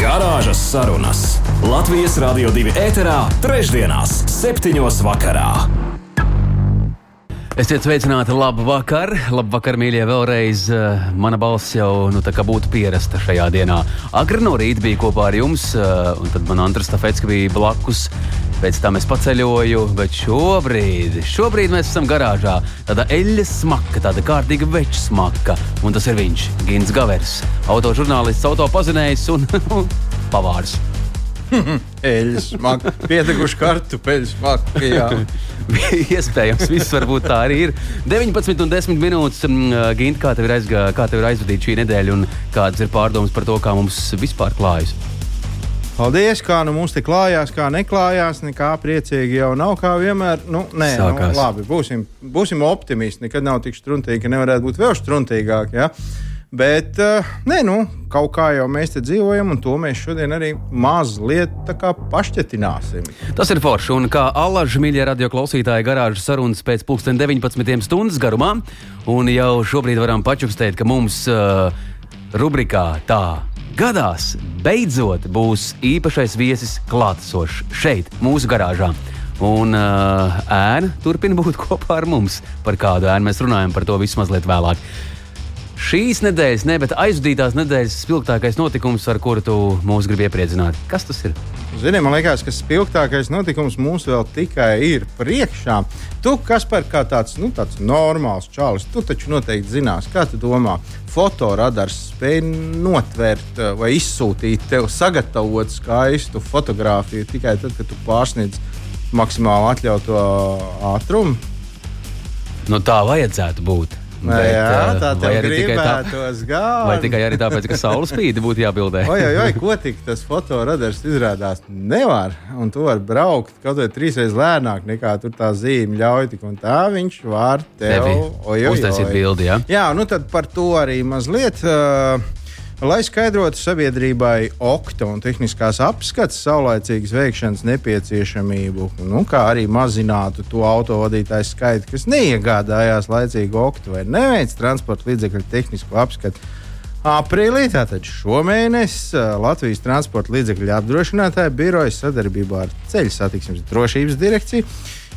Garāžas sarunas Latvijas Rādio 2 ēterā, trešdienās, septiņos vakarā. Esiet sveicināti, labu vakar, labu vakar, mīļie, vēlreiz. eh, Mana balss jau nu, tā kā būtu pierasta šajā dienā. Agri no rīta bija kopā ar jums, eh, un tad man Andris Stafetska bija blakus. Pēc tam es paceļoju, bet šobrīd, šobrīd mēs esam garāžā. Tāda eļļas smaka, tāda kārtīga veča smaka. Un tas ir viņš, Gins Gavers, autožurnālists, autopazinējs un pavārs. Eļļas smaka, pieteikuši kartupeļu smaka. jā. Iespējams, viss varbūt tā arī ir. 19 un 10 minūtes, mm, Gint, kā tev ir, aizgā, kā tev ir aizvadīta šī nedēļa un kādas ir pārdomas par to, kā mums vispār klājas? Paldies, kā nu mums te klājās, kā neklājās. Nekā priecīgi jau nav, kā vienmēr. Nu, nē, Sākās. nu, labi, būsim, būsim optimisti. Nekad nav tik struntīgi, ka nevarētu būt vēl struntīgāk. Ja? Bet, uh, nē, nu, kaut kā jau mēs te dzīvojam, un to mēs šodien arī mazliet pašķetināsim. Tas ir forši, un kā alaži mīļie radio klausītāji garāžas sarunas pēc pulksten 19 stundas garumā, un jau šobrīd varam pačukstēt, ka mums uh, rubrikā tā gadās beidzot būs īpašais viesis klātesošs šeit, mūsu garāžā. Un uh, ēna turpina būt kopā ar mums. Par kādu ēnu mēs runājam, par to visu mazliet vēlāk. Šīs nedēļas, ne, bet aizvadītās nedēļas spilgtākais notikums, ar kuru tu mūs gribi iepriecināt. Kas tas ir? Zini, man liekas, ka spilgtākais notikums mums vēl tikai ir priekšā. Tu, kas par kā tāds, nu, tāds normāls čalis, tu taču noteikti zinās, kā tu domā. Fotoradars spēj notvērt eh, vai izsūtīt tev sagatavot skaistu fotografiju tikai tad, kad tu pārsniedz maksimāli atļautu ātrumu. Nu, tā vajadzētu būt. Bet, jā, eh, tā arī tikai tā- gribētos gan. Vai tikai arī tāpēc, ka saules spīdi būtu jābildē? Oi, oi, oi, ko tik tas fotoradars izrādās? Nevar. Un tu vari braukt kaut vai trīsreiz lēnāk nekā tur tā zīme ļauj. Tik un tā viņš var tev Tevi oi, oi, uztaisīt oi. bildi, jā? Jā, nu tad par to arī mazliet. Uh, Lai skaidrotu sabiedrībai okta un tehniskās apskates saulēcīgas veikšanas nepieciešamību, nu, kā arī mazinātu to autovadītāju skaitu, kas neiegādājās laicīgu oktu vai neveic transporta līdzekļu tehnisko apskatu. Aprīlī, tātad šomēnes, Latvijas transporta līdzekļu apdrošinātāja biroja sadarbībā ar Ceļu satiksmes drošības direkciju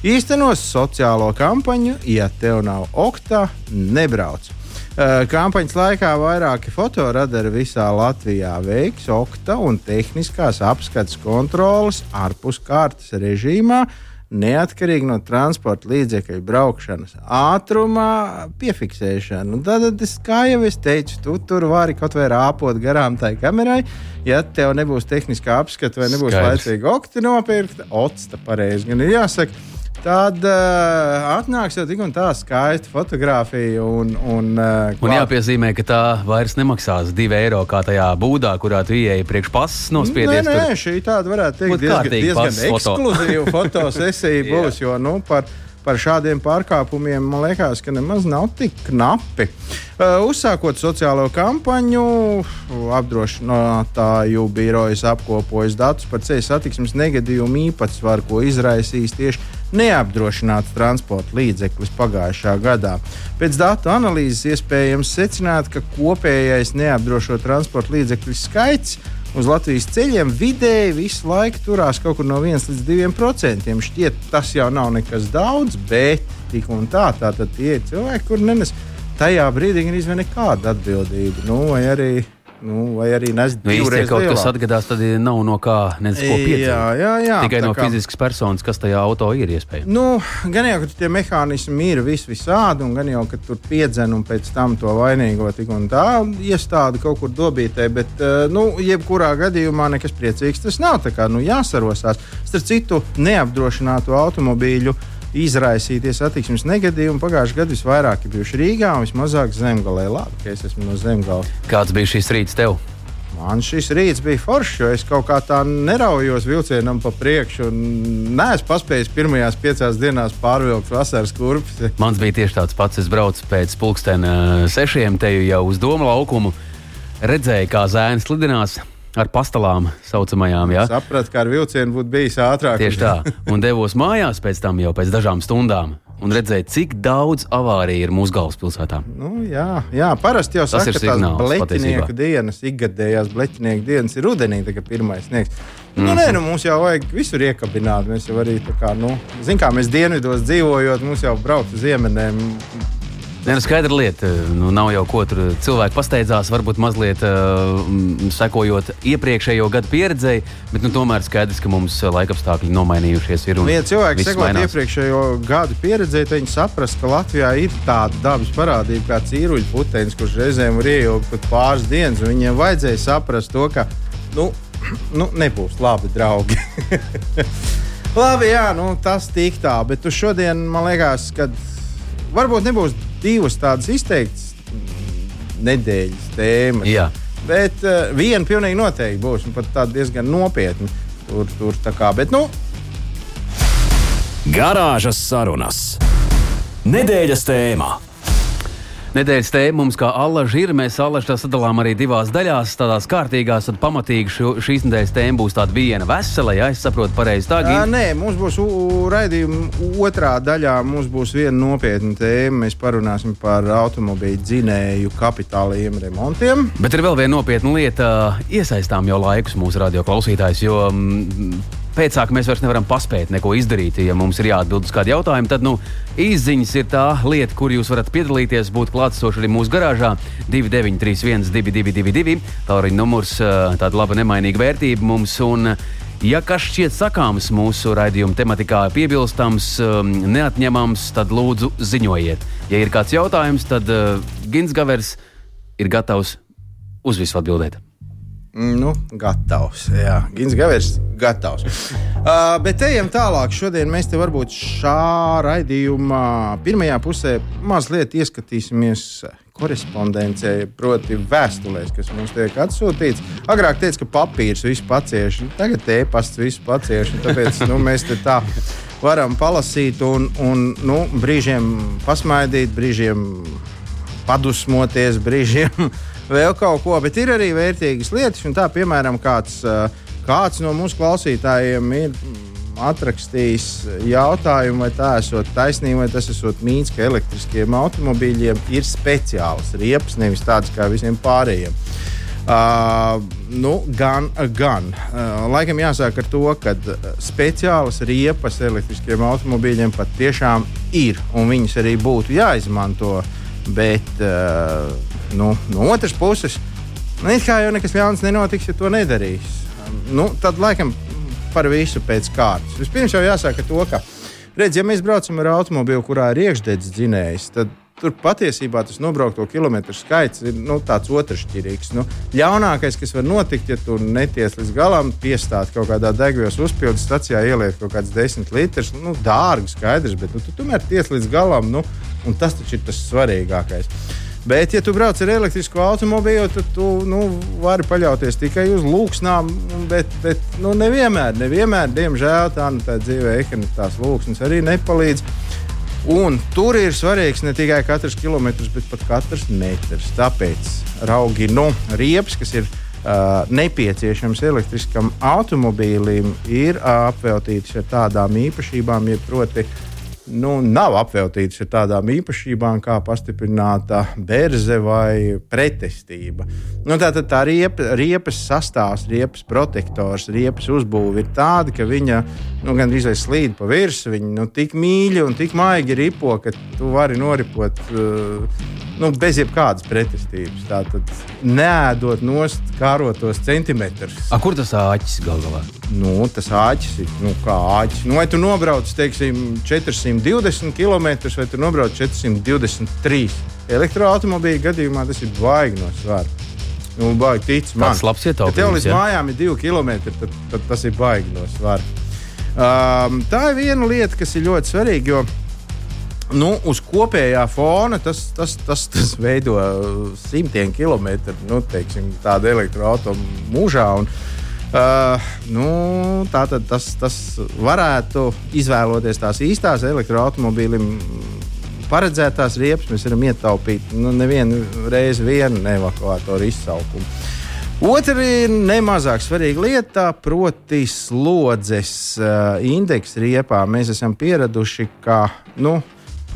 īstenos sociālo kampaņu, ja tev nav oktā, nebrauc. Ā, Kampaņas laikā vairāki fotoradari visā Latvijā veiks okta un tehniskās apskates kontrolas ārpus kārtas režīmā, neatkarīgi no transporta līdzekļu braukšanas ātrumā, piefiksēšanu. Tad, es, kā jau es teicu, tu tur vari kaut vai rāpot garām tai kamerai. Ja tev nebūs tehniskā apskata vai nebūs Skaidrs. laicīga okta nopirkta, otsta pareizi gan ir jāsaka. Tad uh, atnāks jau tik un tā skaista fotografija. Un, un, uh, Un jāpiezīmē, ka tā vairs nemaksās 2 eiro kā tajā būdā, kurā tu ieeji priekš pasas Nē, nospiedies. nē, tur. šī tāda varētu teikt diezgan, diezgan ekskluzīva fotosesija būs. Jo nu, par, par šādiem pārkāpumiem man liekas, ka nemaz nav tik knapi. Uh, uzsākot sociālo kampaņu, apdrošinātāju birojas apkopojas datus par ceļu satiksmes negadījumu īpatsvaru, ko izraisīs tieši neapdrošināts transporta līdzeklis pagājušā gadā. Pēc datu analīzes iespējams secināt, ka kopējais neapdrošināto transporta līdzekļu skaits uz Latvijas ceļiem vidēji visu laiku turās kaut kur no 1 līdz 2 procentiem. Šķiet, tas jau nav nekas daudz, bet tik un tā, tātad tie cilvēki, kur nenes tajā brīdī gan izvēl nekādu atbildību. Nu, vai arī, nu, vai arī nes Nu, divreiz kaut kas lielāku. atgadās, tad nav no kā nezinu, ko Jā, piedzīvot. jā, jā. Tikai tā no kā- fiziskas personas, kas tajā auto ir iespējams. Nu, gan jau, ka tie mehānismi ir vis visādi, un gan jau, ka tur piedzen un pēc tam to vainīgo tik un tā iestādi kaut kur dobītē, bet, eh, nu, jebkurā gadījumā nekas priecīgs tas nav. Tā kā, nu, jāsarosās. Starp citu, neapdrošinātu automobīļu izraisīties satiksmes negadījumi pagājušajā gadā visvairāk ir bijuši Rīgā un vismazāk Zemgalē. Labi, ka es esmu no Zemgales. Kāds bija šīs rīts tev? Man šis rīts bija foršs, jo es kaut kā tā neraujos vilcienam pa priekšu. Nē, es paspēju pirmajās piecās dienās pārvilkt vasaras kurpes. Mans bija tieši tāds pats. Es braucu pēc pulksten sešiem te jau uz domu laukumu. Redzēju, kā zēns slidinās ar pastāvām, saucamajām. Ja? Sapratu, ka ar vilcienu būtu bijis ātrāk. Tieši tā. Un devos mājās pēc tam jau pēc dažām stundām. Un redzēju, cik daudz avāriju ir mūsu galvaspilsētā. Nu, jā, jā, parasti jau Tas saka, ir signāls bleķinieku dienas, ikgadējās bleķinieku dienas ir rudenī, tagad pirmais sniegs. Nu, Mhm. nē, nu, mums jau vajag visur iekabināt. Mēs jau arī tā kā, nu, zinām, kā mēs dienvidos dzīvojot, mums jau braukt uz ziemeļiem. Nē, nu, skaidra lieta. Nu, nav jau ko tur cilvēki pasteidzās, varbūt mazliet uh, sekojot iepriekšējo gadu pieredzēji, bet nu, tomēr skaidrs, ka mums laikapstākļi nomainījušies. Ir, Ja cilvēki sekot iepriekšējo gadu pieredzē, tad viņi saprast, ka Latvijā ir tāda dabas parādība kā cīruļu putenis, kurš reizēm var ieilgt pat pāris dienas. un Viņiem vajadzēja saprast to, ka nu, nu, nebūs labi draugi. labi, jā, nu, tas tik tā, bet uz šodien man liekas, ka varbūt nebūs divas tādas izteiktas nedēļas tēmas. Jā. Bet uh, viena pilnīgi noteikti būs, un pat tāda diezgan nopietna. Tur, tur tā kā, bet, nu, Garāžas sarunas. Nedēļas tēmā. Nedēļas tēma mums kā allaž ir. Mēs allaž tā sadalām arī divās daļās, tādās kārtīgās, tad pamatīgi šo, šīs nedēļas tēma būs tāda viena vesela, ja es saprotu pareizi. Tā Gint? Nē, mums būs raidījuma otrā daļā. Mums būs viena nopietna tēma. Mēs parunāsim par automobīļu dzinēju kapitāliem remontiem. Bet ir vēl viena nopietna lieta. Iesaistām jau laikus mūsu radio klausītājus, jo mm, pēcāk mēs vairs nevaram paspēt neko izdarīt. Ja mums ir jāatbild uz kādu jautājumu, tad nu, izziņas ir tā lieta, kur jūs varat piedalīties, būt klātesoši arī mūsu garāžā. 2931, 222, tālruņa numurs, ā, tāda laba nemainīga vērtība mums. Un, Ja kas šķiet sakāms mūsu raidījuma tematikā, piebilstams, neatņemams, tad lūdzu ziņojiet. Ja ir kāds jautājums, tad Gins Gavers ir gatavs uz visu atbildēt. Mm, Nu, gatavs. Jā, Gins Gavers, gatavs. Uh, bet ejam tālāk. Šodien mēs te varbūt šā raidījumā pirmajā pusē mazliet ieskatīsimies korespondencē, proti, vēstulēs, kas mums tiek atsūtīts. Agrāk teica, ka papīrs visu pacieš, tagad e-pasts visu pacieš. Tāpēc nu, mēs te tā varam palasīt un, un nu, brīžiem pasmaidīt, brīžiem padusmoties, brīžiem vēl kaut ko. Bet ir arī vērtīgas lietas, un tā, piemēram, kāds, kāds no mūsu klausītājiem ir mm, atrakstījis jautājumu, vai tā esot taisnība, vai tas esot mīts, ka elektriskiem automobīļiem ir speciāls riepas, nevis tāds kā visiem pārējiem. Uh, nu, gan, gan. Uh, laikam jāsāk ar to, ka speciālas riepas elektriskiem automobīļiem patiešām ir, un viņas arī būtu jāizmanto. Bet uh, nu, no otras puses, nu, kā jau nekas ļauns nenotiks, ja to nedarīs. Um, nu, tad laikam par visu pēc kārtas. Vispirms jau jāsaka to, ka, redz, ja mēs braucam ar automobīlu, kurā ir iekšdedzes dzinējs, tad tur patiesībā tas nobraukto kilometru skaits ir nu, tāds otršķirīgs. Nu, ļaunākais, kas var notikt, ja tu neties līdz galam, piestāt kaut kādā degvielas uzpildes stacijā, ieliet kaut kādus desmit litrus. Nu, dārgi, skaidrs, bet nu, tu tomēr ties līdz galam, nu, un tas taču ir tas svarīgākais. Bet, ja tu brauc ar elektrisku automobīlu, tad tu nu, vari paļauties tikai uz lūksnām. Bet, bet nu, nevienmēr, nevienmēr, diemžēl, tā, nu, tā dzīvē tās lūksnes arī nepalīdz. Un tur ir svarīgs ne tikai katrs kilometrs, bet pat katrs metrs. Tāpēc raugi no riepas, kas ir uh, nepieciešams elektriskam automobīlim, ir uh, apveltītas ar tādām īpašībām, ja proti, nu, nav apveltītas ar tādām īpašībām kā pastiprināta berze vai pretestība. Nu, tā tad tā riepa, riepas sastāvs, riepas protektors, riepas uzbūve ir tāda, ka viņa nu, gandrīz slīd pa virsmu. Viņa nu, tik mīļa un tik maigi ripo, ka tu vari noripot. Uh, Nu, bez jebkādas pretestības. Tā tad neēdot nost kārotos centimetrus. A, kur tas āķis gal galā? Nu, tas āķis ir nu, kā āķis. Nu, vai tu nobrauc teiksim, 420 km vai tu nobrauc 423 elektroautobīļa gadījumā, tas ir baigi no svara. Nu, baigi tic man. Tāds labs Ja tev ietaupījums. līdz Ja? mājām ir 2 km, tad, tad tas ir baigi no svara. Um, tā ir viena lieta, kas ir ļoti svarīga. Jo Nu, uz kopējā fona tas, tas, tas, tas veido simtiem kilometru nu, teiksim, tādu elektroautomašīnu mūžā. Un, uh, nu, tā tad tas, tas varētu izvēloties tās īstās elektroautobīlim. Paredzētās riepas mēs varam ietaupīt nu, nevienu reizi vienu evakuātoru izsaukumu. Otra ir nemazāk svarīga lieta, proti, slodzes uh, indeksa riepā. Mēs esam pieraduši, ka nu,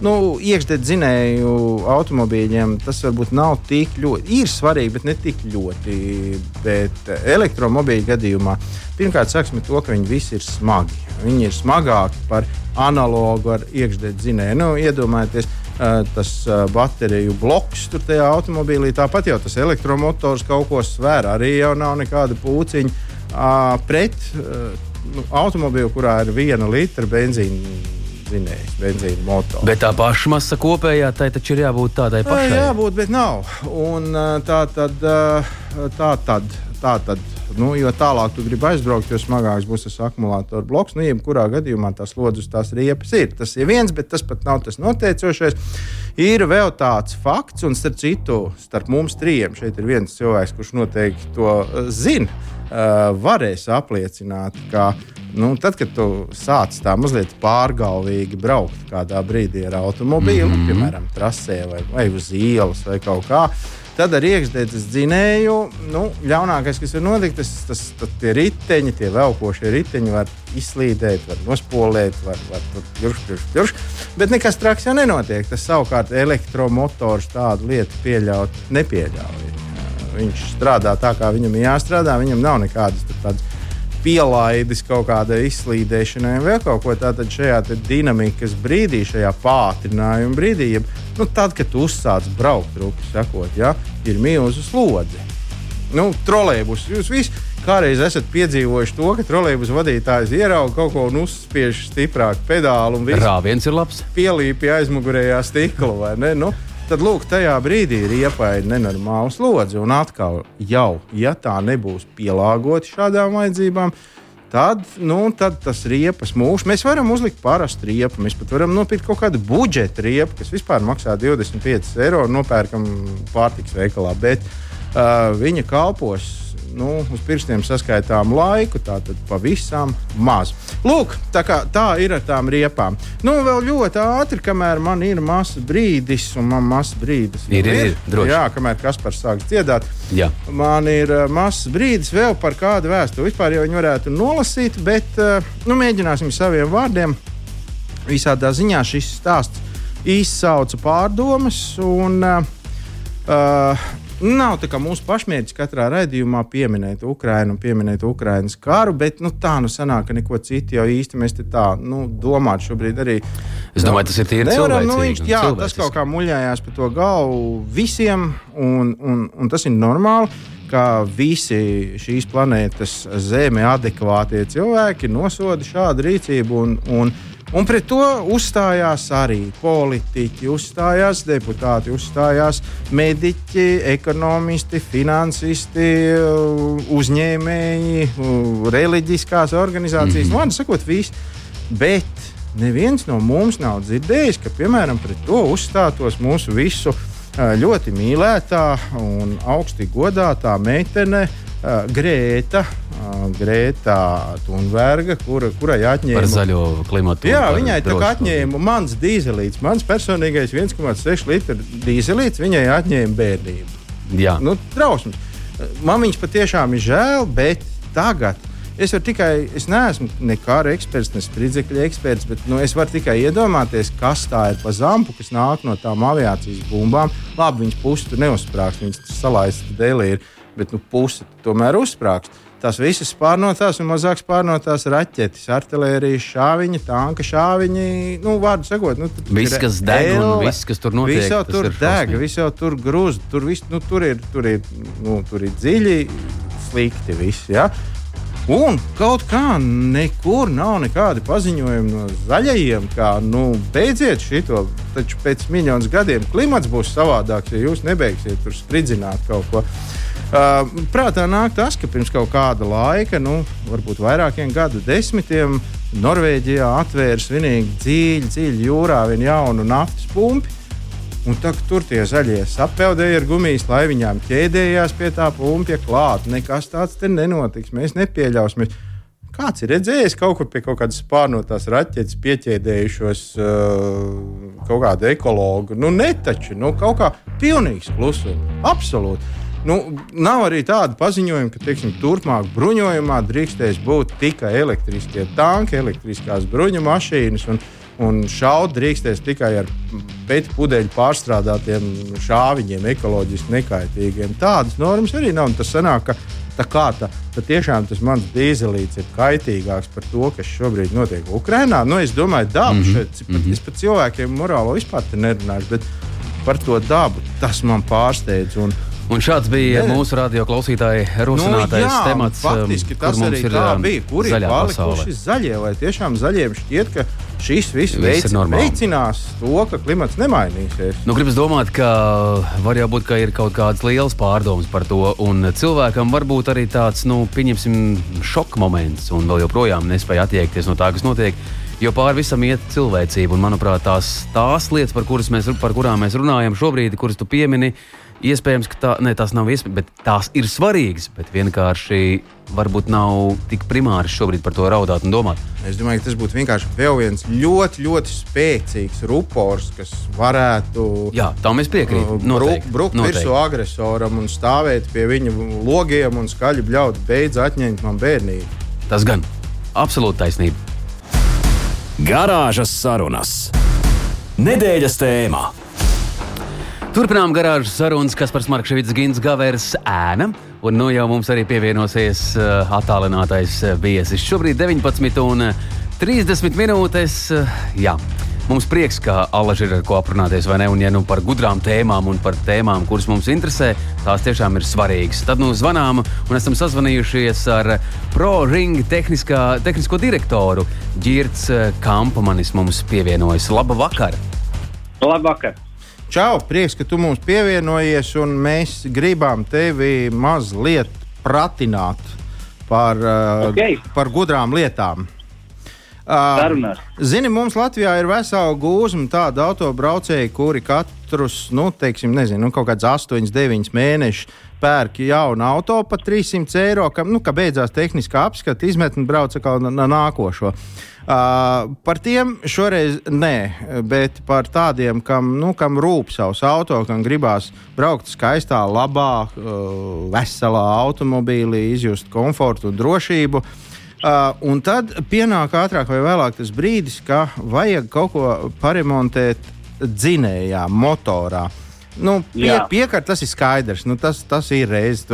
nu, iekšdedzinēju automobīļiem tas varbūt nav tik ļoti, ir svarīgi, bet ne tik ļoti. Bet elektromobīļu gadījumā pirmkārt sāksim ar to, ka viņi visi ir smagi. Viņi ir smagāki par analogu ar iekšdedzinēju. Nu, iedomājieties, tas bateriju bloks tur tajā automobīlī. Tāpat jau tas elektromotors kaut ko svēr. Arī jau nav nekāda pūciņa pret nu, automobīlu, kurā ir viena litra benzīna dzinējs, benzīna motors. Bet tā paša masa kopējā, tai taču ir jābūt tādai pašai. Jā, jābūt, bet nav. Un tā tad, tā tad, tā tad. Nu, jo tālāk tu gribi aizbraukt, jo smagāks būs tas akumulātora bloks. Nu, jebkurā gadījumā tās lodziņas, tās riepas ir. Tas ir viens, bet tas pat nav tas noteicošais. Ir vēl tāds fakts, un starp citu, starp mums trijiem šeit ir viens cilvēks, kurš noteikti to zina, uh, varēs apliecināt, ka nu, tad, kad tu sāc tā mazliet pārgalvīgi braukt kādā brīdī ar automobīlu, mm -hmm. piemēram, trasē vai, vai uz ielas vai kaut kā. Tad ar iekšdedzes dzinēju, nu, ļaunākais, kas var notikt, tas, tas, tas tie riteņi, tie velkošie riteņi var izslīdēt, var nospolēt, var, var jurš, jurš, jurš. Bet nekas traks jau nenotiek. Tas savukārt elektromotors tādu lietu pieļaut nepieļauj. Viņš strādā tā, kā viņam ir jāstrādā. Viņam nav nekādas tādas pielaidis kaut kādai izslīdēšanai, vai kaut ko tādu šajā dinamikas brīdī, šajā pātrinājuma brīdī, ja, nu, tad, kad tu uzsāc braukt, rupi sakot, ja, ir milzu slodzi. Nu, trolēļus jūs visi kādreiz esat piedzīvojuši to, ka trolēļus vadītājs ierauga kaut ko un uzspiež stiprāk pedāli. Rāviens ir labs. Pielīp pie aizmugurējā stikla vai ne? Nu, tad lūk, tajā brīdī ir iepaidi nenormāla slodze. Un atkal, jau, ja tā nebūs pielāgota šādām vajadzībām, tad, nu, tad tas riepas mūžs. Mēs varam uzlikt parastu riepu, mēs pat varam nopirkt kaut kādu budžeta riepu, kas vispār maksā 25 eiro un nopērkam pārtiks veikalā. Bet uh, viņa kalpos nu, uz pirkstiem saskaitām laiku, tātad pavisam maz. Lūk, tā, kā, tā ir ar tām riepām. Nu, vēl ļoti ātri, kamēr man ir mazs brīdis, un man mazs brīdis ir. ir, ir droši. Jā, kamēr Kaspars sāks dziedāt, Jā. man ir uh, mazs brīdis vēl par kādu vēstuli. Vispār jau viņu varētu nolasīt, bet uh, nu, mēģināsim saviem vārdiem. Visādā ziņā šis stāsts izsauca pārdomas. Un, uh, Nav tā kā mūsu pašmērķis katrā raidījumā pieminēt Ukrajinu un pieminēt Ukraiņas karu, bet nu, tā nu sanāk, ka neko citu jau īsti mēs tā nu, domājam šobrīd arī. Es domāju, tas ir tīri cilvēks. Nu, viņš, jā, tas kaut kā muļājās pa to galvu visiem, un, un, un tas ir normāli ka visi šīs planētas Zeme adekvātie cilvēki nosoda šādu rīcību. Un, un, Un pret to uzstājās arī politiķi, uzstājās deputāti, uzstājās mediķi, ekonomisti, finansisti, uzņēmēji, reliģiskās organizācijas. Mm -hmm. Vārdu sakot, visi. Bet neviens no mums nav dzirdējis, ka piemēram pret to uzstātos mūsu visu ļoti mīlētā un augsti godātā meitene Grēta Grētā Thunberga, kura, kurai atņēma par zaļo klimatu. Jā, viņai tā kā atņēma mans dīzelīts, mans personīgais 1,6 litru dīzelīts, viņai atņēma bērnību. Jā, nu, trausmas. Man viņas patiešām ir žēl, bet tagad. Es varu tikai, es neesmu ne kara eksperts, ne spridzekļa eksperts, bet nu, es varu tikai iedomāties, kas tā ir pa zampu, kas nāk no tām aviācijas bumbām. Labi, viņas pusi tur neuzsprāgs, viņas salaistas dēlī ir, bet nu, pusi tomēr uzsprāgs tās visas pārnotās un mazāk pārnotās raķetes, artērijas šāviņi, tanka šāviņi. Nu, vārdu sakot, nu, viss, kas deg un viss, kas tur notiek. Viss jau tur deg, viss jau tur grūz, tur, vis, nu, tur, ir, tur, ir, nu, tur ir dziļi, slikti viss. Ja? Un kaut kā nekur nav nekādi paziņojumi no zaļajiem, kā nu, beidziet šo. Taču pēc miljoniem gadiem klimats būs savādāks, ja jūs nebeigsiet tur spridzināt kaut ko. Uh, prātā nāk tas, ka pirms kaut kāda laika, nu, varbūt vairākiem gadu desmitiem, Norvēģijā atvēra svinīgi dziļi, dziļi jūrā vienu jaunu naftas pumpu. Un tā, tur tie zaļie sapeldēja ar gumijas laiviņām, ķēdējās pie tā pumpja klāt. Nekas tāds te nenotiks. Mēs nepieļausim. Kāds ir redzējis kaut kur pie kaut kādas spārnotās raķetes, pieķēdējušos uh, kaut kādu ekologu? Nu, netaču, nu, kaut kā pilnīgs klusums. Absolūti. Nu, nav arī tāda paziņojuma, ka teiksim, turpmāk bruņojumā drīkstēs būt tikai elektriskie tanki, elektriskās bruņu mašīnas. Un, un šaut drīkstēs tikai ar pēdu pudeļu pārstrādātiem šāviņiem, ekoloģiski nekaitīgiem. Tādas normas arī nav. Tas sanāk, ka tā kā tā, tad tiešām tas mans dīzelīts ir kaitīgāks par to, kas šobrīd notiek Ukrajinā. Nu, es domāju, dabu mm -hmm. šeit, pat, es par cilvēkiem morālo vispār nerunāšu, bet par to dabu tas man pārsteidz. Un, Un šāds bija ne. mūsu radio klausītāja rosinātais nu, jā, temats. Faktiski um, tas arī ir, tā um, bija. Kur ir palikuši zaļie? Vai tiešām zaļiem šķiet, ka šis viss veic, veicinās to, ka klimats nemainīsies? Nu, Gribas domāt, ka var jau būt, ka ir kaut kādas lielas pārdomas par to. Un cilvēkam var būt arī tāds, nu, pieņemsim, šoka moments, un vēl joprojām nespēja attiekties no tā, kas notiek. Jo pāri visam iet cilvēcība, un manuprāt, tās, tās lietas, par, mēs, par kurām mēs runājam šobrīd, kuras tu piemini, ir Iespējams, ka tā, ne, tās nav iespējams, bet tās ir svarīgas. Bet vienkārši varbūt nav tik primāri šobrīd par to raudāt un domāt. Es domāju, ka tas būtu vienkārši vēl viens ļoti, ļoti spēcīgs rupors, kas varētu. Jā, tam es piekrītu. Uh, brukt bruk virsū agresoram un stāvēt pie viņa logiem un skaļi bļaut, beidz atņemt man bērnību. Tas gan absolūti taisnība. Garāžas sarunas. Nedēļas tēmā. Turpinām garāžas sarunas, kas par Markevits Gins Gavers ēna. Un nu jau mums arī pievienosies uh, attālinātais uh, viesis. Šobrīd 19 un 30 uh, minūtes. Uh, jā. Mums prieks, ka Alaži ir ar ko aprunāties, vai ne? Un, ja nu par gudrām tēmām un par tēmām, kuras mums interesē, tās tiešām ir svarīgas. Tad nu zvanām un esam sazvanījušies ar ProRing tehnisko direktoru Girts Kampamanis mums pievienojas. Labu vakar! Labvakar! Čau, prieks, ka tu mums pievienojies, un mēs gribam tevi mazliet pratināt par, uh, okay. par gudrām lietām. Uh, zini, mums Latvijā ir vesela gūzma tādu autobraucēju, kuri katrus, nu, teiksim, nezinu, nu, kaut kāds 8, 9 mēnešus pērk jaunu auto par 300 eiro, ka, nu, ka beidzās tehniskā apskata, izmet un brauc atkal na nākošo. Uh, par tiem šoreiz nē, bet par tādiem, kam, nu, kam rūp savs auto, kam gribās braukt skaistā, labā, uh, veselā automobīlī, izjust komfortu un drošību. Uh, un tad pienāk ātrāk vai vēlāk tas brīdis, ka vajag kaut ko paremontēt dzinējā, motorā. Nu, pie, piekart, tas ir skaidrs. Nu, tas, tas ir reizes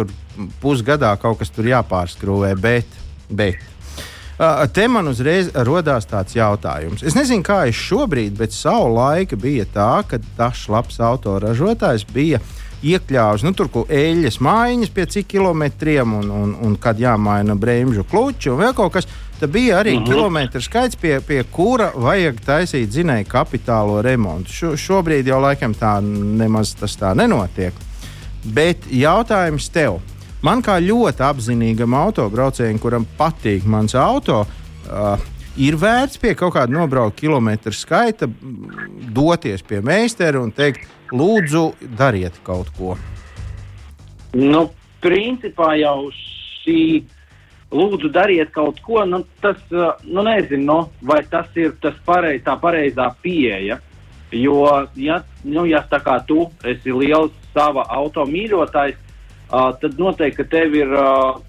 pusgadā kaut kas tur jāpārskrūvē, bet, bet te man uzreiz radās tāds jautājums. Es nezinu, kā es šobrīd, bet savu laiku bija tā, ka tas labs autoražotājs bija iekļāvis nu, tur kaut eļļas mājiņas pie cik kilometriem, un, un, un kad jāmaina bremžu kluči un vēl kaut kas. Tad bija arī -hmm. kilometru skaits, pie, pie kura vajag taisīt zinēju kapitālo remontu. Šo, šobrīd jau laikam tā nemaz tas tā nenotiek. Bet jautājums tev. Man kā ļoti apzinīgam autobraucējam, kuram patīk mans auto, uh, ir vērts pie kaut kāda nobraukta kilometru skaita doties pie meistara un teikt, lūdzu, dariet kaut ko. Nu, principā jau šī lūdzu, dariet kaut ko. Nu, tas, nu, nezinu, nu, vai tas ir tas pareiz, tā pareizā pieeja. Jo, ja, nu, ja tā kā tu esi liels sava auto mīļotājs, uh, tad noteikti, tev ir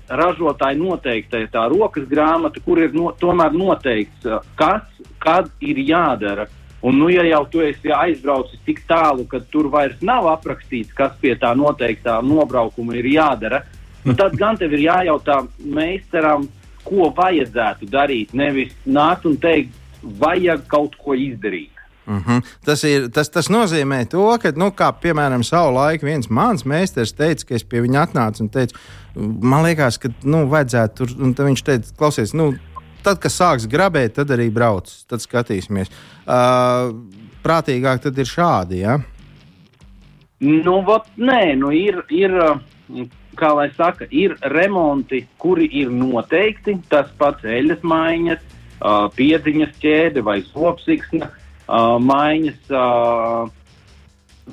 ražotāji noteikta tā rokas grāmata, kur ir no, tomēr noteikts, kas, kad ir jādara. Un, nu, ja jau tu esi aizbraucis tik tālu, ka tur vairs nav aprakstīts, kas pie tā noteiktā nobraukuma ir jādara, nu, tad gan tev ir jājautā meistaram, ko vajadzētu darīt. Nevis nākt un teikt, vajag kaut ko izdarīt. Mhm. -huh. tas, ir, tas, tas nozīmē to, ka, nu, kā piemēram, savā laikā viens mans meistars teica, ka es pie viņa atnācu un teicu, man liekas, ka nu, vajadzētu tur, un viņš teica, klausies, nu, tad, kad sāks grabēt, tad arī brauc, tad skatīsimies. Uh, prātīgāk tad ir šādi. Ja? Nu, vat, nē, nu ir, ir, kā lai saka, ir remonti, kuri ir noteikti, tas pats eļļas maiņas uh, piedziņas ķēde vai zopsiksna uh, maiņas. Uh,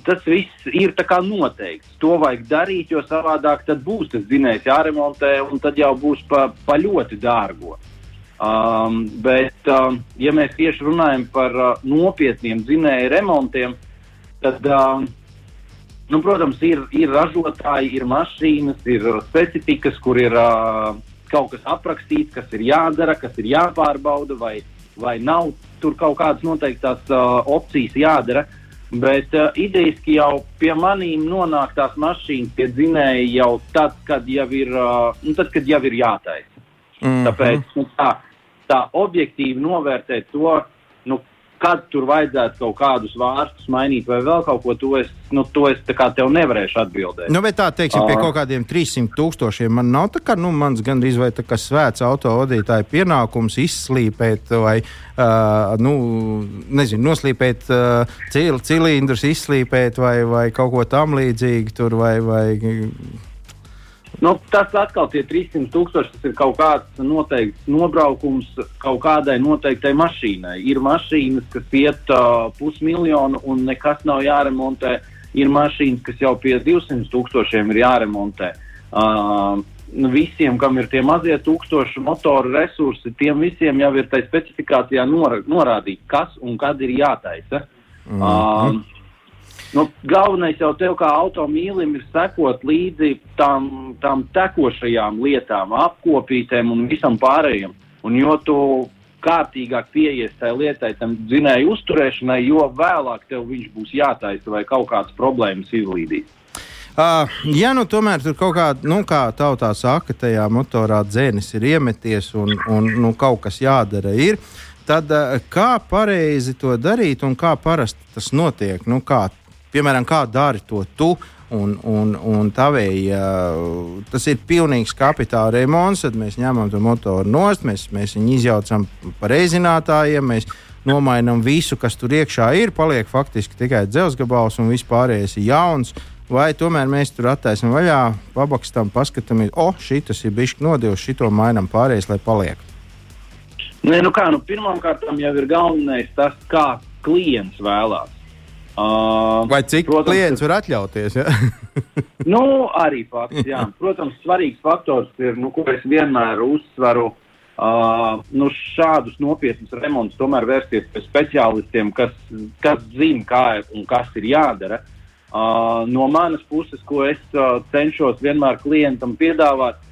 Tas viss ir noteikts. To vajag darīt, jo savādāk būs tas dzinējs jāremontē, un tad jau būs pa, pa ļoti dārgu. Um, bet, um, ja mēs tieši runājam par uh, nopietniem dzinēju remontiem, tad, um, nu, protams, ir, ir ražotāji, ir mašīnas, ir specifikas, kur ir uh, kaut kas aprakstīts, kas ir jādara, kas ir jāpārbauda, vai, vai nav tur kaut kādas noteiktas uh, opcijas jādara. Bet uh, idejaski jau pie maniem nonāk tās mašīnas, tie dzinēji jau tad, kad jau ir, uh, nu, tad, kad jau ir jātaisa. Mm -hmm. Tāpēc nu, tā, tā objektīvi novērtēt to, kad tur vajadzētu kaut kādus vārstus mainīt vai vēl kaut ko, to es, nu, to es tev nevarēšu atbildēt. Nu, bet tā, teiksim, pie kaut kādiem 300 tūkstošiem man nav tā kā, nu, mans gandrīz vai tā kā svēts autovadītāja pienākums izslīpēt vai, uh, nu, nezinu, noslīpēt uh, cil cilindrus, izslīpēt vai, vai kaut ko tam līdzīgu tur vai, vai Nu, tas atkal ir 300 tūkstoši. Tas ir kaut kāds noteikts nobraukums kaut kādai noteiktai mašīnai. Ir mašīnas, kas iet uh, pusmiljonu un nekas nav jāremontē. Ir mašīnas, kas jau pie 200 tūkstošiem ir jāremontē. Uh, visiem, kam ir tie mazie tūkstoši motoru resursi, tiem visiem jau ir tajā specifikācijā norādīts, kas un kad ir jātaisa. Mm -hmm. uh, Nu, galvenais jau tev kā automīlim ir sekot līdzi tam, tam tekošajām lietām, apkopītēm un visam pārējiem. Un jo tu kārtīgāk pieies tai lietai, tam dzinēju uzturēšanai, jo vēlāk tev viņš būs jātaisa vai kaut kādas problēmas izlīdīt. Uh, ja nu tomēr tur kaut kāda, nu, kā tautā saka, tajā motorā dzēnis ir iemeties un, un nu, kaut kas jādara, ir, tad uh, kā pareizi to darīt un kā parasti tas notiek? Nu, kā piemēram, kā dari to tu. Un, un, un tavēji, uh, tas ir pilnīgs kapitāla remonts. Tad mēs ņemam to motoru nost, mēs, mēs viņu izjaucam par reizinātājiem, mēs nomainām visu, kas tur iekšā ir. Paliek faktiski tikai dzelzgabals un viss pārējais ir jauns. Vai tomēr mēs tur attaisnām vaļā, pabakstam, paskatāmies, o, oh, šis ir bijis nodevs, šito mainām pārējais, lai paliek. Nē, nu kā, nu pirmkārt jau ir galvenais tas, kā klients vēlās. Uh, Vai cik protams, klients var atļauties? Ja? nu, arī fakts, jā. Protams, svarīgs faktors ir, nu, ko es vienmēr uzsveru. Uh, nu, šādus nopietnus remontus tomēr vērsties pie speciālistiem, kas, kas zina, kā un kas ir jādara. Uh, no manas puses, ko es uh, cenšos vienmēr klientam piedāvāt,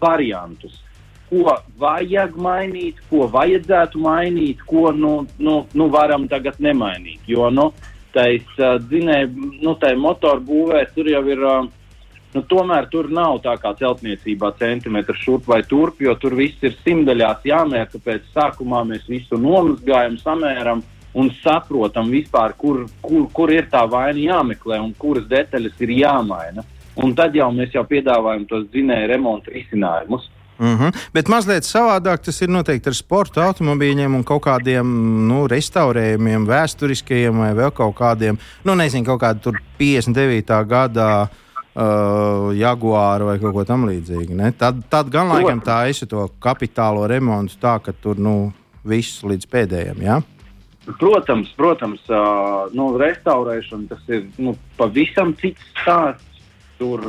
variantus. Ko vajag mainīt, ko vajadzētu mainīt, ko nu, nu, nu varam tagad nemainīt. Jo, nu, tais dzinēju, nu, tai motoru būvē tur jau ir. Nu, tomēr tur nav tā kā celtniecībā centimetrs šurp vai turp, jo tur viss ir simtaļās jāmēr. Tāpēc sākumā mēs visu nomazgājam, samēram un saprotam vispār, kur, kur, kur ir tā vaina jāmeklē un kuras detaļas ir jāmaina. Un tad jau mēs jau piedāvājam tos dzinēju remontu risinājumus. Mm -hmm. Bet mazliet savādāk tas ir noteikti ar sporta automobīļiem un kaut kādiem nu, restaurējumiem, vēsturiskajiem vai vēl kaut kādiem, nu, nezinu, kaut kāda 59. gadā. Uh, Jaguāra vai kaut ko tamlīdzīgu. Tad, tad gan laikam tā ir to kapitālo remontu, tā ka tur nu, viss līdz pēdējiem. Ja? Protams, protams uh, nu, restaurēšana tas ir nu, pavisam cits stāsts. Tur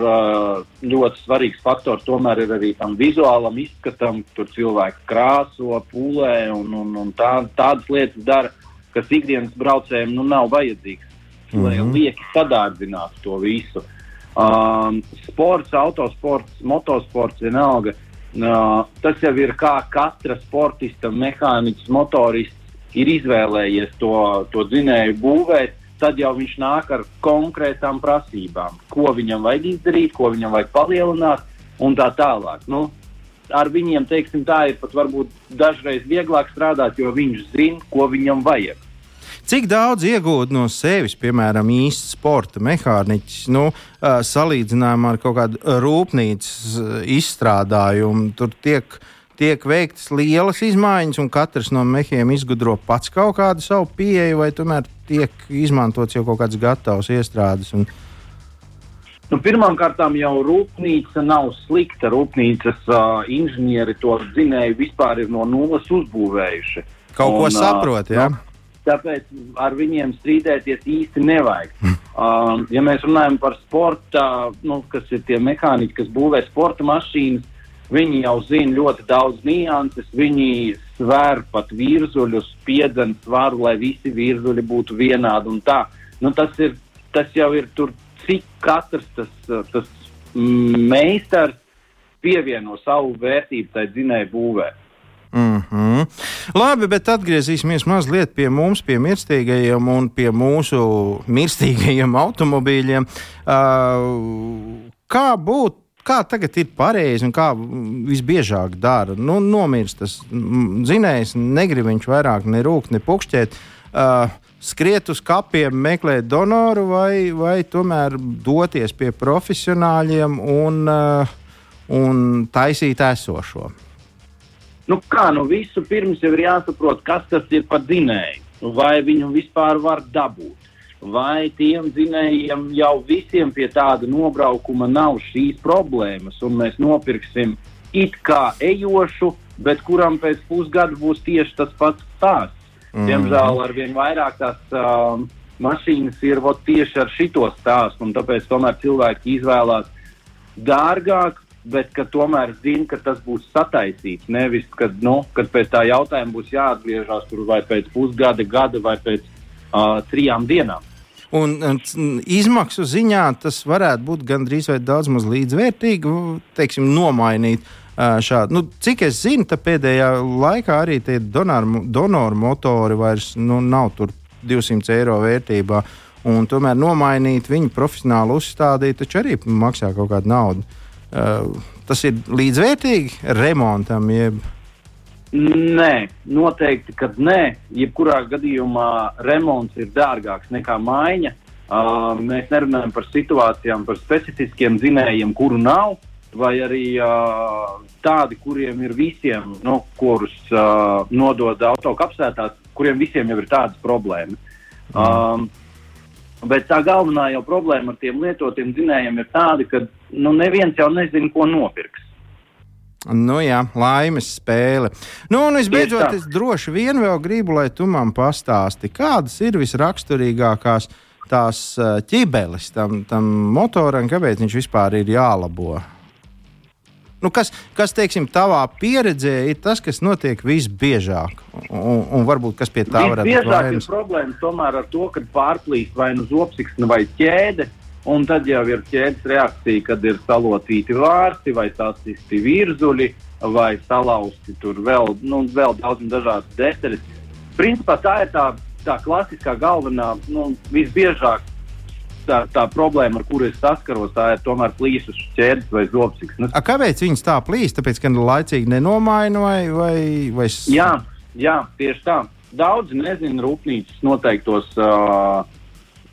ļoti svarīgs faktors tomēr ir arī tam vizuālam izskatam. Tur cilvēki krāso, pūlē un, un, un tā, tādas lietas dara, kas ikdienas braucējiem nu, nav vajadzīgs. Mm -hmm. Lai mhm. lieki sadārdzinātu to visu. Um, sports, autosports, motosports, vienalga. Uh, tas jau ir kā katra sportista, mehāniķis, motorists ir izvēlējies to, to dzinēju būvēt tad jau viņš nāk ar konkrētām prasībām, ko viņam vajag izdarīt, ko viņam vajag palielināt un tā tālāk. Nu, ar viņiem, teiksim, tā ir pat varbūt dažreiz vieglāk strādāt, jo viņš zina, ko viņam vajag. Cik daudz iegūt no sevis, piemēram, īsts sporta mehāniķis, nu, salīdzinājumā ar kaut kādu rūpnīcas izstrādājumu? Tur tiek uh, tiek veiktas lielas izmaiņas, un katrs no mehiem izgudro pats kaut kādu savu pieeju, vai tomēr tiek izmantots jau kaut kāds gatavs iestrādes. Un... Nu, Pirmkārt, jau rūpnīca nav slikta. Rūpnīcas uh, inženieri to dzinēju vispār ir no nulles uzbūvējuši. Kaut ko saprot, jā. Nu, tāpēc ar viņiem strīdēties īsti nevajag. Uh, ja mēs runājam par sporta, nu, kas ir tie mehāniķi, kas būvē sporta mašīnas, viņi jau zina ļoti daudz nianses. Viņi svēr pat virzuļus, piedzenes svaru, lai visi virzuļi būtu vienādi. Nu, tas, ir, tas jau ir tur, cik katrs tas, tas meistars pievieno savu vērtību tai dzinēju būvē. Mm -hmm. Labi, bet atgriezīsimies mazliet pie mums, pie mirstīgajiem un pie mūsu mirstīgajiem automobīļiem. Uh, kā būtu? Kā tagad ir pareizi un kā visbiežāk dara? Nu, nomirst tas zinējs, negrib viņš vairāk ne rūkt, ne pukšķēt. Uh, skriet uz kapiem, meklēt donoru vai, vai tomēr doties pie profesionāļiem un, uh, un taisīt esošo? Nu kā, nu visu pirms jau ir jāsaprot, kas tas ir par dzinēju, vai viņu vispār var dabūt. Vai tiem dzinējiem jau visiem pie tāda nobraukuma nav šīs problēmas, un mēs nopirksim it kā ejošu, bet kuram pēc pusgada būs tieši tas pats stāsts. Mm. Diemžēl ar vien vairāk tās uh, mašīnas ir vot, tieši ar šito stāstu, un tāpēc tomēr cilvēki izvēlās dārgāk, bet ka tomēr zina, ka tas būs sataisīts. Nevis, kad, nu, kad pēc tā jautājuma būs jāatgriežas tur vai pēc pusgada, gada vai pēc uh, trijām dienām. Un, un izmaksu ziņā tas varētu būt gandrīz vai daudz maz līdzvērtīgi, teiksim, nomainīt šādu. Nu, cik es zinu, pēdējā laikā arī tie donoru, donoru motori vairs nu, nav tur 200 eiro vērtībā. Un tomēr nomainīt viņu profesionāli uzstādīt, taču arī maksā kaut kādu naudu. Uh, tas ir līdzvērtīgi remontam. Jeb... Nē, noteikti, ka nē. Jebkurā gadījumā remonts ir dārgāks nekā maiņa. Uh, mēs nerunājam par situācijām, par specifiskiem zinējumiem, kuru nav, vai arī uh, tādi, kuriem ir visiem, nu, kurus uh, nodod autokapsētās, kuriem visiem jau ir tādas problēmas. Uh, Bet tā galvenā jau problēma ar tiem lietotiem dzinējiem ir tāda, ka nu, neviens jau nezina, ko nopirks. Nu, jā, laimes spēle. Nu, un visbeidzot, es droši vien vēl gribu, lai tu man pastāsti, kādas ir visraksturīgākās tās ķibeles tam, tam motoram, kāpēc viņš vispār ir jālabo. Nu, kas, kas, teiksim, tavā pieredzē ir tas, kas notiek visbiežāk? Un, un varbūt kas pie tā varētu būt? Visbiežāk ir problēmas tomēr ar to, ka pārplīst vai nu zopsiksne vai ķēde. Un tad jau ir ķēdes reakcija, kad ir salocīti vārti vai sasisti virzuļi vai salauzti tur vēl, nu, vēl daudz dažādas detaļas. Principā tā ir tā, tā klasiskā galvenā, nu, visbiežāk tā, tā problēma, ar kuru es saskaros, tā ir tomēr plīsas ķēdes vai zobsiksnes. Kāpēc viņas tā plīst? Tāpēc, ka laicīgi nenomaina vai, vai, vai... Jā, jā, tieši tā. Daudzi nezina rūpnīcas noteiktos uh,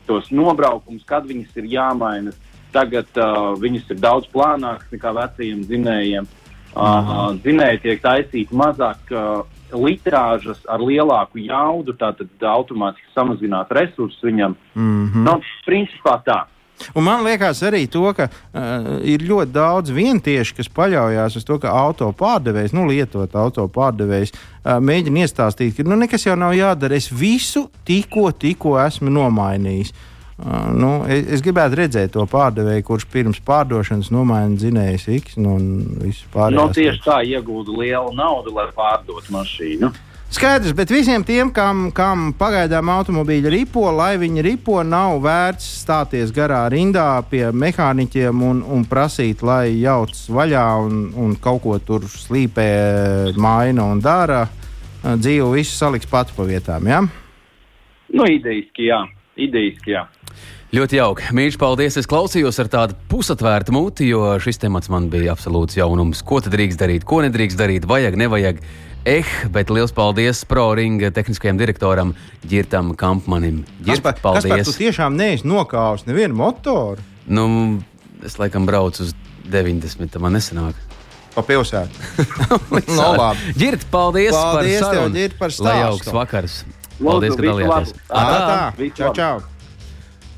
tos nobraukumus, kad viņas ir jāmaina. Tagad uh, viņas ir daudz plānākas nekā vecajiem zinējiem. Uh, zinēji tiek taisīti mazāk. Uh, litrāžas ar lielāku jaudu, tātad automātiski samazināt resursus viņam. Mm -hmm. nu, principā tā. Un man liekas arī to, ka uh, ir ļoti daudz vientieši, kas paļaujas uz to, ka auto pārdevējs, nu, lietot auto pārdevējs, uh, mēģina iestāstīt, ka nu, nekas jau nav jādara. Es visu tikko, tikko esmu nomainījis. Uh, nu, es, es gribētu redzēt to pārdevēju, kurš pirms pārdošanas nomaina dzinējus X nu, un visu pārējo. No, tieši tā, iegūda lielu naudu, lai pārdotu mašīnu. Skaidrs, bet visiem tiem, kam, kam pagaidām automobīļi ripo, lai viņi ripo, nav vērts stāties garā rindā pie mehāniķiem un, un prasīt, lai jauc vaļā un, un kaut ko tur slīpē, maina un dara. Dzīve visu saliks pats pa vietām. Ja? Nu, idejiski, jā. Idejiski, jā. Ļoti jauki. Mīļš, paldies. Es klausījos ar tādu pusatvērtu muti, jo šis temats man bija absolūts jaunums. Ko tad drīkst darīt, ko nedrīkst darīt, vajag, nevajag. Eh, bet liels paldies ProRinga tehniskajam direktoram Girtam Kampmanim. Girt, kas, paldies. Kas par tu tiešām neesi nokāvis nevienu motoru? Nu, es laikam braucu uz 90, man nesanāk. Pa pilsētu. no, labi. Girt, paldies, paldies par sarunu. Tev, Girt, par stāstu. Lai jauks vakars. Paldies, ka dalījāties. Tā, tā. Čau, čau.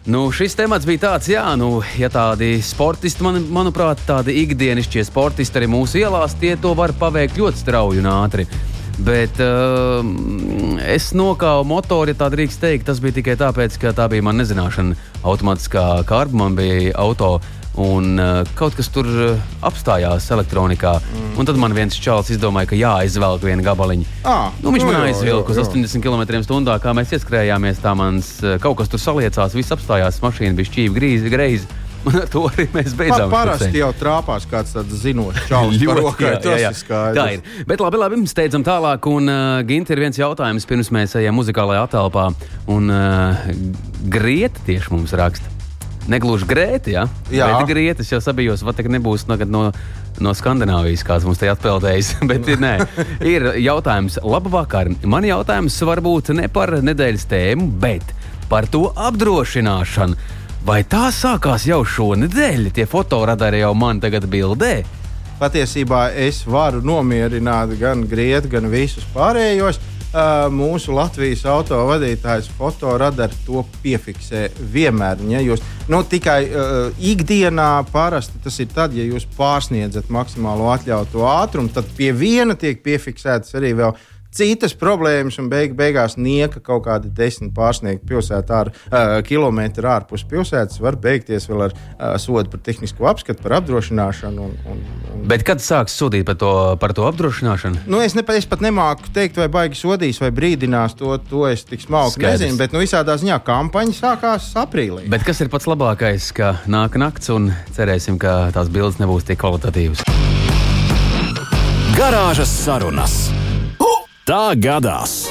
Nu, šis temats bija tāds, jā, nu, ja tādi sportisti, man, manuprāt, tādi ikdienišķie sportisti arī mūsu ielās, tie to var paveikt ļoti strauji un ātri. Bet uh, es nokāpu motoru, ja tā drīkst teikt. Tas bija tikai tāpēc, ka tā bija mana nezināšana. Automātiskā kārba man bija auto. Un uh, kaut kas tur uh, apstājās elektronikā. Mm. Un tad man viens čels izdomāja, ka jāizvelk viena gabaliņa. Ah, nu, viņš man aizvilka uz jā, jā. 80 km/h, kā mēs ieskrējāmies. Tā mans uh, kaut kas tur saliecās, viss apstājās, mašīna bija šķīva grīzi, greizi. Un ar to arī mēs Pa, beidzām. šo parasti jau trāpās kāds zinošs čalis. jā, jā, jā. Tā ir. Bet labi, labi, steidzam tālāk. Un, uh, Ginti, ir viens jautājums, pirms mēs ejam muzikālajā telpā. Un uh, Grieta tieši mums raksta. Negluži grēti, ja? Jā. Bet grēti, es jau sabijos, vai tagad nebūs tagad no, no Skandināvijas, kāds mums te atpeldējis. Bet nē, ir jautājums, labvakar. Man jautājums varbūt ne par nedēļas tēmu, bet par to apdrošināšanu. Vai tā sākās jau šonadēļ? Tie fotoradari jau man tagad bildē. Patiesībā es varu nomierināt gan Grieķu, gan visus pārējos. Uh, mūsu Latvijas autovadītājs fotoradar to piefiksē vienmēr. Ja jūs, nu, tikai uh, ikdienā parasti tas ir tad, ja jūs pārsniedzat maksimālo atļautu ātrumu, tad pie viena tiek piefiksētas arī vēl citas problēmas, un beig, beigās nieka kaut kāda desmit pārsniegta pilsētā, ar, uh, kilometru ārpus pilsētas, var beigties vēl ar uh, sodu par tehnisko apskatu, par apdrošināšanu. Un, un, un, Bet kad sāks sūdzīt par to, par to apdrošināšanu? Nu, es, ne, es pat nemāku teikt, vai baigi sodīs vai brīdinās to. To es tik smalki Skaidrs. nezinu. Bet nu, visādā ziņā kampaņa sākās aprīlī. Bet kas ir pats labākais, ka nāk nakts un cerēsim, ka tās bildes nebūs tik kvalitatīvas? Garāžas sarunas. Tā gadās!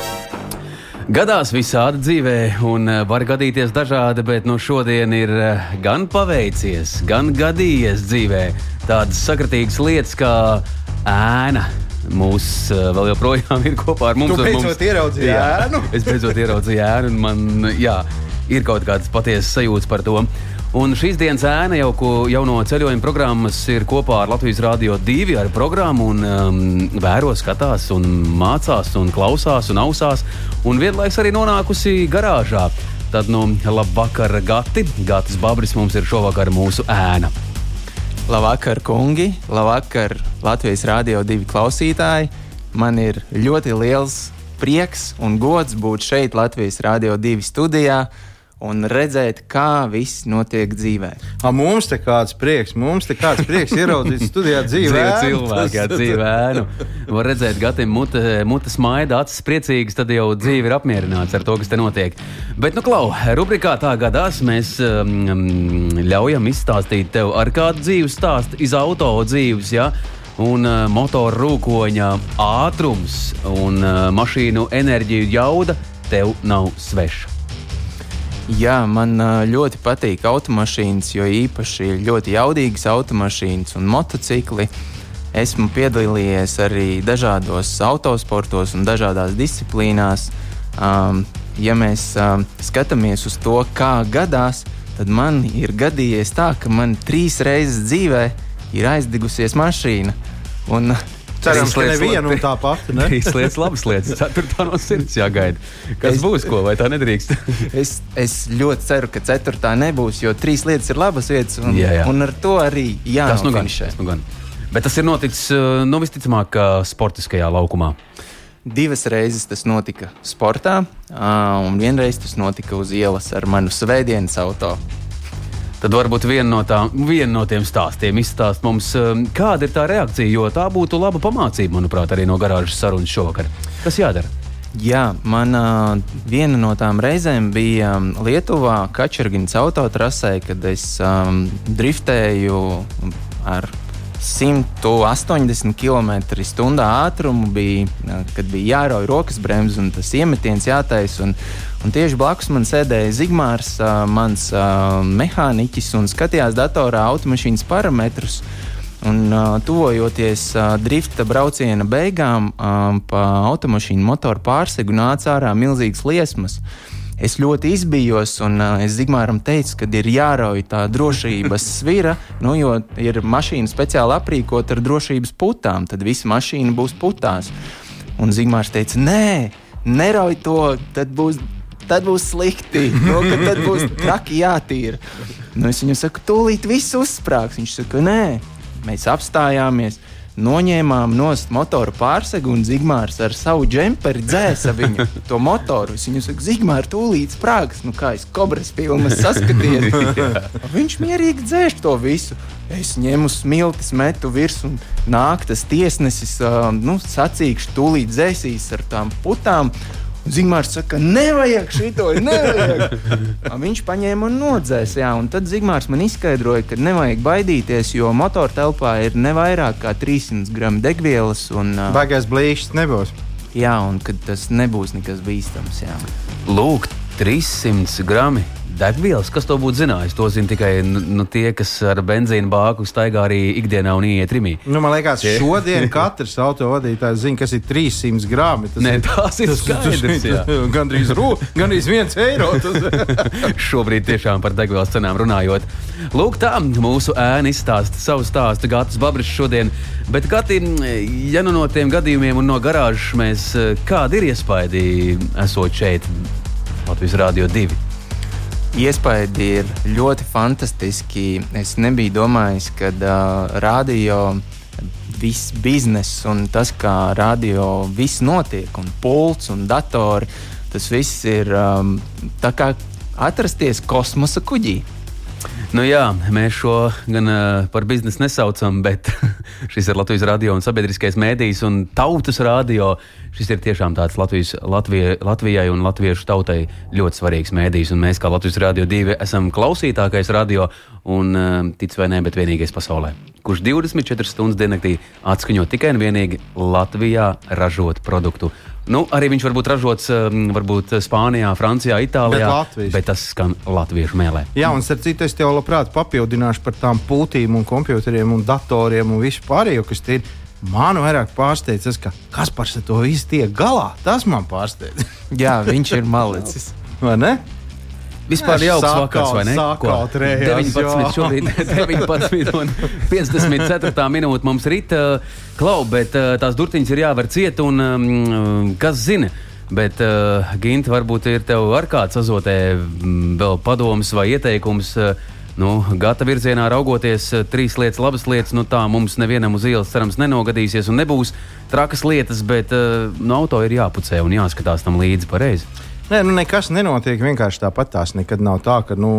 Gadās visādi dzīvē, un eh, var gadīties dažādi, bet nu šodien ir eh, gan paveicies, gan gadījies dzīvē tādas sakritīgas lietas kā ēna. Mūs eh, vēl joprojām ir kopā ar mums. Tu un beidzot mums- ieraudzīji Jā, ēnu? Es beidzot ieraudzīju ēnu, un man jā, ir kaut kādas patiesas sajūtas par to. Un šīs dienas ēna jau, jau no ceļojuma programmas ir kopā ar Latvijas Rādio 2 ar programmu un um, vēro, skatās, un mācās, un klausās, un ausās. Un vienlaikus arī nonākusi garāžā. Tad, nu, labvakar, Gati. Gatis Babris mums ir šovakar mūsu ēna. Labvakar, kungi! Labvakar, Latvijas Rādio 2 klausītāji! Man ir ļoti liels prieks un gods būt šeit, Latvijas Rādio 2 studijā un redzēt, kā viss notiek dzīvē. A, mums te kāds prieks, mums te kāds prieks ieraudzīt studijā dzīvē. Jā, dzīve ēnu. Var redzēt, Gatim mute, mute smaida, acis priecīgas, tad jau dzīve ir apmierināts ar to, kas te notiek. Bet, nu, klau, rubrikā tā gadās, mēs um, ļaujam izstāstīt tev ar kādu dzīves stāstu iz auto dzīves, jā. Un uh, motora rūkoņa ātrums un uh, mašīnu enerģiju jauda tev nav sveša. Jā, man ļoti patīk automašīnas, jo īpaši ļoti jaudīgas automašīnas un motocikli. Esmu piedalījies arī dažādos autosportos un dažādās disciplīnās. Um, ja mēs um, skatāmies uz to, kā gadās, tad man ir gadījies tā, ka man trīs reizes dzīvē ir aizdegusies mašīna. Un, Cerams, ka neviena un tā pati. Ne? Trīs lietas, labas lietas. Ceturtā no sirds jāgaida. Kas Es- būs, ko vai tā nedrīkst? Es, es ļoti ceru, ka ceturtā nebūs, jo trīs lietas ir labas vietas, un, Jā, jā. un ar to arī Tas nu gan, tas nu gan. Bet tas ir noticis, uh, nu, visticamāk, ka sportiskajā laukumā. Divas reizes tas notika sportā, un vienreiz tas notika uz ielas ar manu svētdienas auto. Tad varbūt viena no, tā, viena no tiem stāstiem izstāst mums, um, kāda ir tā reakcija, jo tā būtu laba pamācība, manuprāt, arī no garāžas sarunas šovakar. Kas jādara? Jā, man ā, viena no tām reizēm bija ā, Lietuvā, Kačerginas autotrasē, kad es um, driftēju ar 180 km/h ātrumu, bija, ā, kad bija jārauj rokas bremzes un tas iemetiens jātaisa. Un, tieši blakus man sēdēja Zigmārs, ā, mans ā, mehāniķis, un skatījās datorā automašīnas parametrus. Un, uh, tuvojoties uh, drifta brauciena beigām, um, pa automašīnu motoru pārsegu nāca ārā milzīgas liesmas. Es ļoti izbijos, un uh, es Zigmāram teicu, ka ir jārauj tā drošības svira, nu, jo ir mašīna speciāli aprīkota ar drošības putām, tad visa mašīna būs putās. Un Zigmārs teica, nē, nerauj to, tad būs tad būs slikti. Nu, ka tad būs traki jātīra. Nu, es viņam saku, tūlīt viss uzsprāgs. Viņš saka, nē, mēs apstājāmies. Noņēmām no motora pārsegu, un Zigmārs ar savu džemperi dzēsa viņu to motoru. Es viņam saku, Zigmār, tūlīt sprāgs, nu kā es kobras filmas saskaties. Viņš mierīgi dzēš to visu. Es ņemu smiltis, metu virsmu, un nāk tas tiesnesis, nu, sacīkšu, tūlīt dzēsīs ar tām putām. Zigmārs saka, nevajag šito, nevajag. Viņš paņēma un nodzēs. Jā, un tad Zigmārs man izskaidroja, ka nevajag baidīties, jo motora telpā ir ne vairāk kā 300 gramu degvielas. Un, uh, Baigais blīšs nebūs. jā, un tas nebūs nekas bīstams. Jā. Lūk, 300 gramu degvielas. Kas to būtu zinājis? To zina tikai nu, tie, kas ar benzīnu bāku staigā arī ikdienā un iet rimī. Nu, man liekas, šodien katrs autovadītājs zina, kas ir 300 grāmi. Tas Nē, ir tās ir skaidrs. jā. gandrīz rūpīgi, gandrīz viens eiro. Tas... Šobrīd tiešām par degvielas cenām runājot. Lūk, tā mūsu ēna izstāsta savu stāstu. Gatis Babris šodien. Bet, Gati, ja nu no tiem gadījumiem un no garāžas mēs kādi ir iespaidi esot šeit, Latvijas Rādio 2? Iespaidi ir ļoti fantastiski. Es nebiju domājis, ka uh, radio viss bizness un tas, kā radio viss notiek, un pults un datori, tas viss ir um, tā kā atrasties kosmosa kuģī. Nu jā, mēs šo gan uh, par biznesu nesaucam, bet šis ir Latvijas radio un sabiedriskais mēdījis un tautas radio. Šis ir tiešām tāds Latvijas, Latvija, Latvijai un latviešu tautai ļoti svarīgs mēdījis. Mēs, kā Latvijas radio divi, esam klausītākais radio un, uh, tic vai nē, bet vienīgais pasaulē, kurš 24 stundas diennaktī atskaņo tikai un vienīgi Latvijā ražot produktu. Nu, arī viņš var būt ražots um, varbūt Spānijā, Francijā, Itālijā, Bet bet tas skan latviešu mēlē. Jā, un starp citu, es tev labprāt papildināšu par tām pūtīm, un computeriem un datoriem un visu pārējo, kas tie ir. Man vairāk pārsteidz tas, ka Kaspars ar to visu tiek galā. Tas man pārsteidz. Jā, viņš ir malicis. Vai ne? Vispār jau sakaut, vakars, vai ne? Ko? rējās, 19. jā. šobrīd 19 un 54. minūte mums rīt. uh, Klau, bet uh, tās durtiņas ir jāver ciet un um, kas zina. Bet, uh, Ginte, varbūt ir tev ar kāds azotē mm, vēl padoms vai ieteikums. Uh, Nu, gata virzienā raugoties, trīs lietas, labas lietas, nu tā mums nevienam uz ielas cerams nenogadīsies un nebūs trakas lietas, bet uh, no auto ir jāpucē un jāskatās tam līdzi pareizi. Nē, nu nekas nenotiek. Vienkārši tāpat tās nekad nav tā, ka, nu,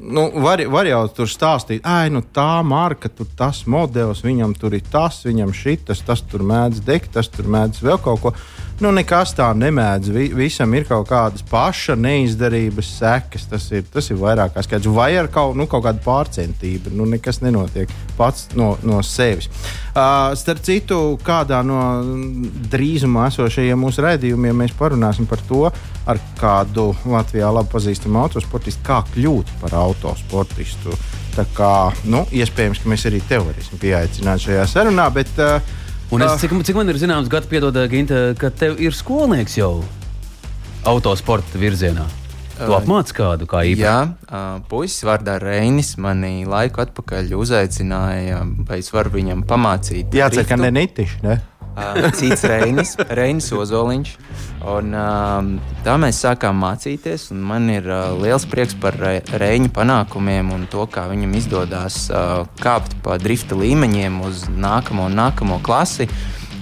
nu var, var jau tur stāstīt, ah, nu tā marka, tur tas modelis, viņam tur ir tas, viņam šitas, tas tur mēdz degt, tas tur mēdz vēl kaut ko. Nu, nekas tā nemēdz. Vi, visam ir kaut kādas paša neizdarības sekas. Tas ir, tas ir vairāk kā skaidrs. Vai ar kaut, nu, kaut kādu pārcentību. Nu, nekas nenotiek pats no, no sevis. Uh, starp citu, kādā no drīzumā esošajiem mūsu raidījumiem mēs parunāsim par to, ar kādu Latvijā labi pazīstamu autosportistu, kā kļūt par autosportistu. Tā kā, nu, iespējams, ka mēs arī tevi varēsim pieaicināt šajā sarunā. Bet, uh, Un es, Ah. cik, cik man ir zināms, Gata, piedod, Ginte, ka tev ir skolnieks jau autosporta virzienā. Tu Ā, apmāci kādu kā īpaši. Jā, puisis vārdā Reinis mani laiku atpakaļ uzaicināja, vai es varu viņam pamācīt. jācer, ka driftu. ne netiši. Ne? Cits Reinis, Reinis Ozoliņš. Un, um, tā mēs sākām mācīties, un man ir uh, liels prieks par Re- Reņa panākumiem un to, kā viņam izdodas uh, kāpt pa drifta līmeņiem uz nākamo un nākamo klasi.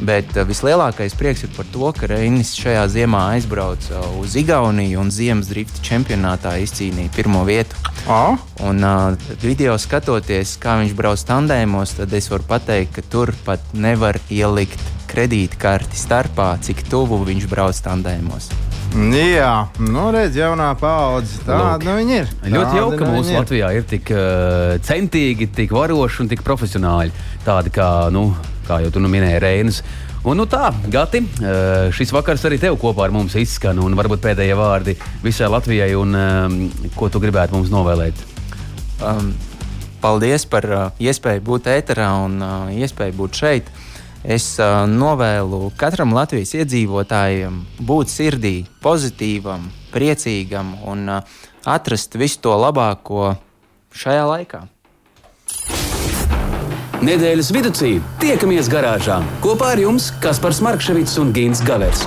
Bet uh, vislielākais prieks ir par to, ka Reinis šajā ziemā aizbrauca uz Igauniju un ziemas drifta čempionātā izcīnīja pirmo vietu. Oh, Un uh, video skatoties, kā viņš brauc tandēmos, tad es varu pateikt, ka tur pat nevar ielikt kredītkarti starpā, cik tuvu viņš brauc tandēmos. Jā, nu redz, jaunā paudze. Tāda Lūk. nu viņa ir. Ļoti Tāda jauka, ka nu mūsu ir. Latvijā ir tik uh, centīgi, tik varoši un tik profesionāli. Tādi kā, nu, kā jau tu nu minēji, Reinas. Un, nu tā, Gati, uh, šis vakars arī tev kopā ar mums izskan, un varbūt pēdējie vārdi visai Latvijai, un um, ko tu gribētu mums novēlēt. Um, paldies par uh, iespēju būt ēterā un uh, iespēju būt šeit. Es uh, novēlu katram Latvijas iedzīvotājam būt sirdī, pozitīvam, priecīgam un uh, atrast visu to labāko šajā laikā. Nedēļas vidū tiekamies garāžā kopā ar jums Kaspars Markevits un Gins Gavers.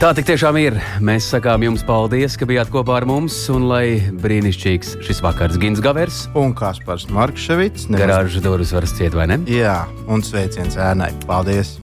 Tā tik tiešām ir. Mēs sakām jums paldies, ka bijāt kopā ar mums, un lai brīnišķīgs šis vakars Gins Gavers. Un Kaspars Markevits. Garāžas durvis var ciet, vai ne? Jā, un sveiciens ēnai. Paldies!